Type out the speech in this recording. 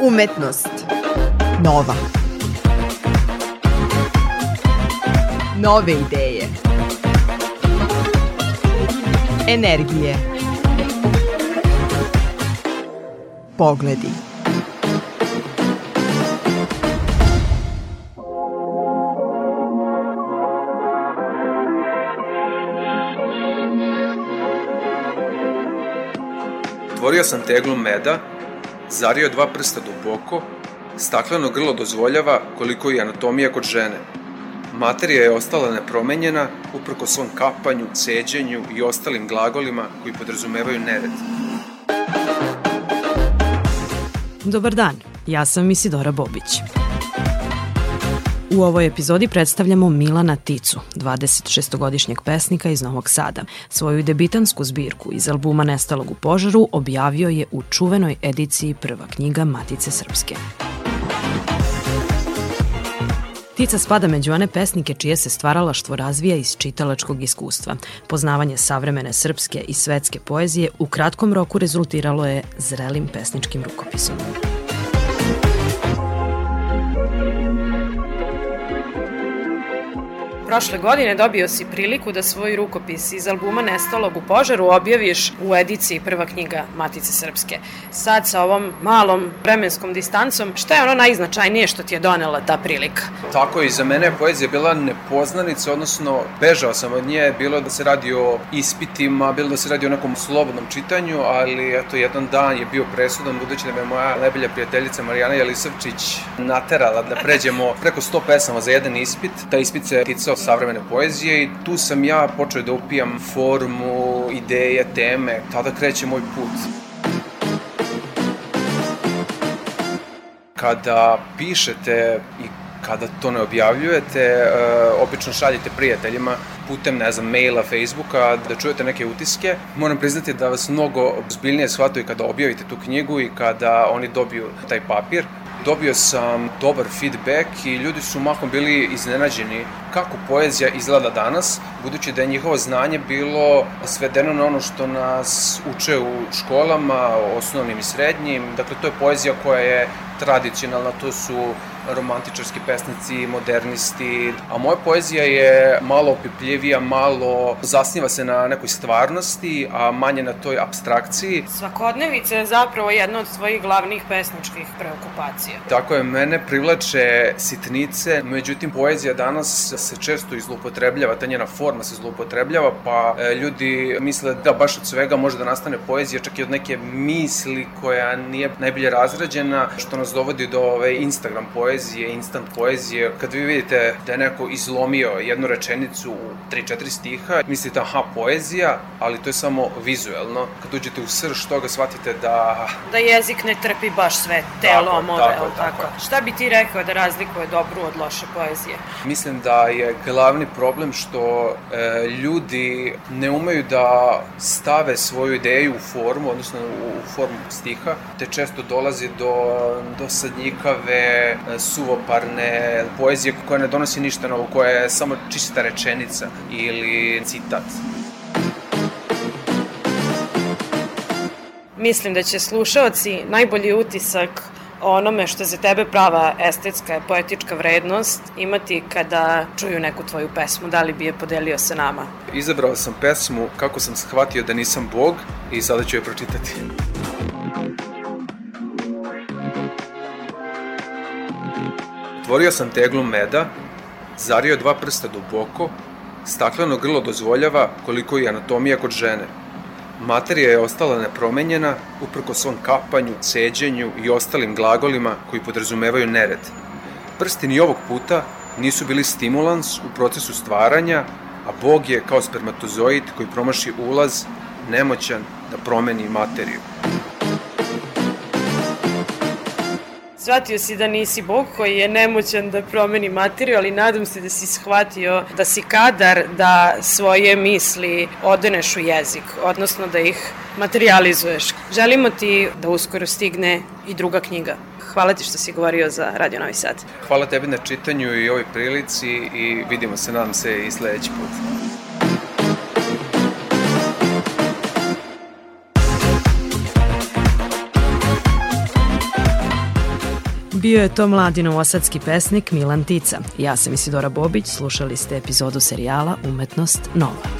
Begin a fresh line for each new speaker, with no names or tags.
Umetnost. Nova. Nove ideje. Energije. Pogledi.
Otvorio sam teglu meda, zario dva prsta duboko, stakleno grlo dozvoljava koliko je anatomija kod žene. Materija je ostala nepromenjena uprko svom kapanju, ceđenju i ostalim glagolima koji podrazumevaju nered.
Dobar dan, ja sam Isidora Bobić. U ovoj epizodi predstavljamo Milana Ticu, 26-godišnjeg pesnika iz Novog Sada. Svoju debitansku zbirku iz albuma Nestalog u požaru objavio je u čuvenoj ediciji prva knjiga Matice Srpske. Tica spada među one pesnike čije se stvaralaštvo razvija iz čitalačkog iskustva. Poznavanje savremene srpske i svetske poezije u kratkom roku rezultiralo je zrelim pesničkim rukopisom. Prošle godine dobio si priliku da svoj rukopis iz albuma Nestalog u požaru objaviš u ediciji prva knjiga Matice Srpske. Sad sa ovom malom vremenskom distancom, šta je ono najznačajnije što ti je donela ta prilika?
Tako i za mene je poezija bila nepoznanica, odnosno bežao sam od nje, bilo da se radi o ispitima, bilo da se radi o nekom slobodnom čitanju, ali eto jedan dan je bio presudan budući da me moja najbolja prijateljica Marijana Jelisavčić naterala da pređemo preko 100 pesama za jedan ispit. Ta ispit se ticao savremene poezije i tu sam ja počeo da upijam formu, ideje, teme. Tada kreće moj put. Kada pišete i kada to ne objavljujete, uh, obično šaljete prijateljima putem, ne znam, maila, Facebooka, da čujete neke utiske. Moram priznati da vas mnogo zbiljnije shvataju kada objavite tu knjigu i kada oni dobiju taj papir dobio sam dobar feedback i ljudi su mahom bili iznenađeni kako poezija izgleda danas, budući da je njihovo znanje bilo svedeno na ono što nas uče u školama, osnovnim i srednjim. Dakle, to je poezija koja je tradicionalna, to su romantičarski pesnici, modernisti, a moja poezija je malo opipljivija, malo zasniva se na nekoj stvarnosti, a manje na toj abstrakciji.
Svakodnevica je zapravo jedna od svojih glavnih pesničkih preokupacija.
Tako je, mene privlače sitnice, međutim poezija danas se često izlupotrebljava, ta njena forma se zlupotrebljava, pa e, ljudi misle da baš od svega može da nastane poezija, čak i od neke misli koja nije najbolje razrađena, što nas dovodi do ove Instagram poezije, instant poezije. Kad vi vidite da je neko izlomio jednu rečenicu u 3-4 stiha, mislite aha, poezija, ali to je samo vizuelno. Kad uđete u srž toga, shvatite da...
Da jezik ne trpi baš sve telo, more, tako, tako. tako. Šta bi ti rekao da razlikuje dobru od loše poezije?
Mislim da je glavni problem što e, ljudi ne umeju da stave svoju ideju u formu, odnosno u, u formu stiha, te često dolazi do dosadnjikave, suvoparne poezije koja ne donosi ništa novo, koja je samo čista rečenica ili citat.
Mislim da će slušalci najbolji utisak o onome što za tebe prava estetska, poetička vrednost imati kada čuju neku tvoju pesmu, da li bi je podelio sa nama?
Izabrao sam pesmu Kako sam shvatio da nisam Bog i sada ću je pročitati. Otvorio sam teglu meda, zario dva prsta duboko, stakleno grlo dozvoljava koliko je anatomija kod žene. Materija je ostala nepromenjena uprko svom kapanju, ceđenju i ostalim glagolima koji podrazumevaju nered. Prsti ni ovog puta nisu bili stimulans u procesu stvaranja, a Bog je kao spermatozoid koji promaši ulaz, nemoćan da promeni materiju.
Shvatio si da nisi Bog koji je nemoćan da promeni materiju, ali nadam se da si shvatio da si kadar da svoje misli odeneš u jezik, odnosno da ih materializuješ. Želimo ti da uskoro stigne i druga knjiga. Hvala ti što si govorio za Radio Novi Sad.
Hvala tebi na čitanju i ovoj prilici i vidimo se, nadam se, i sledeći put.
Bio je to mladi novosadski pesnik Milan Tica. Ja sam Isidora Bobić, slušali ste epizodu serijala Umetnost Nova.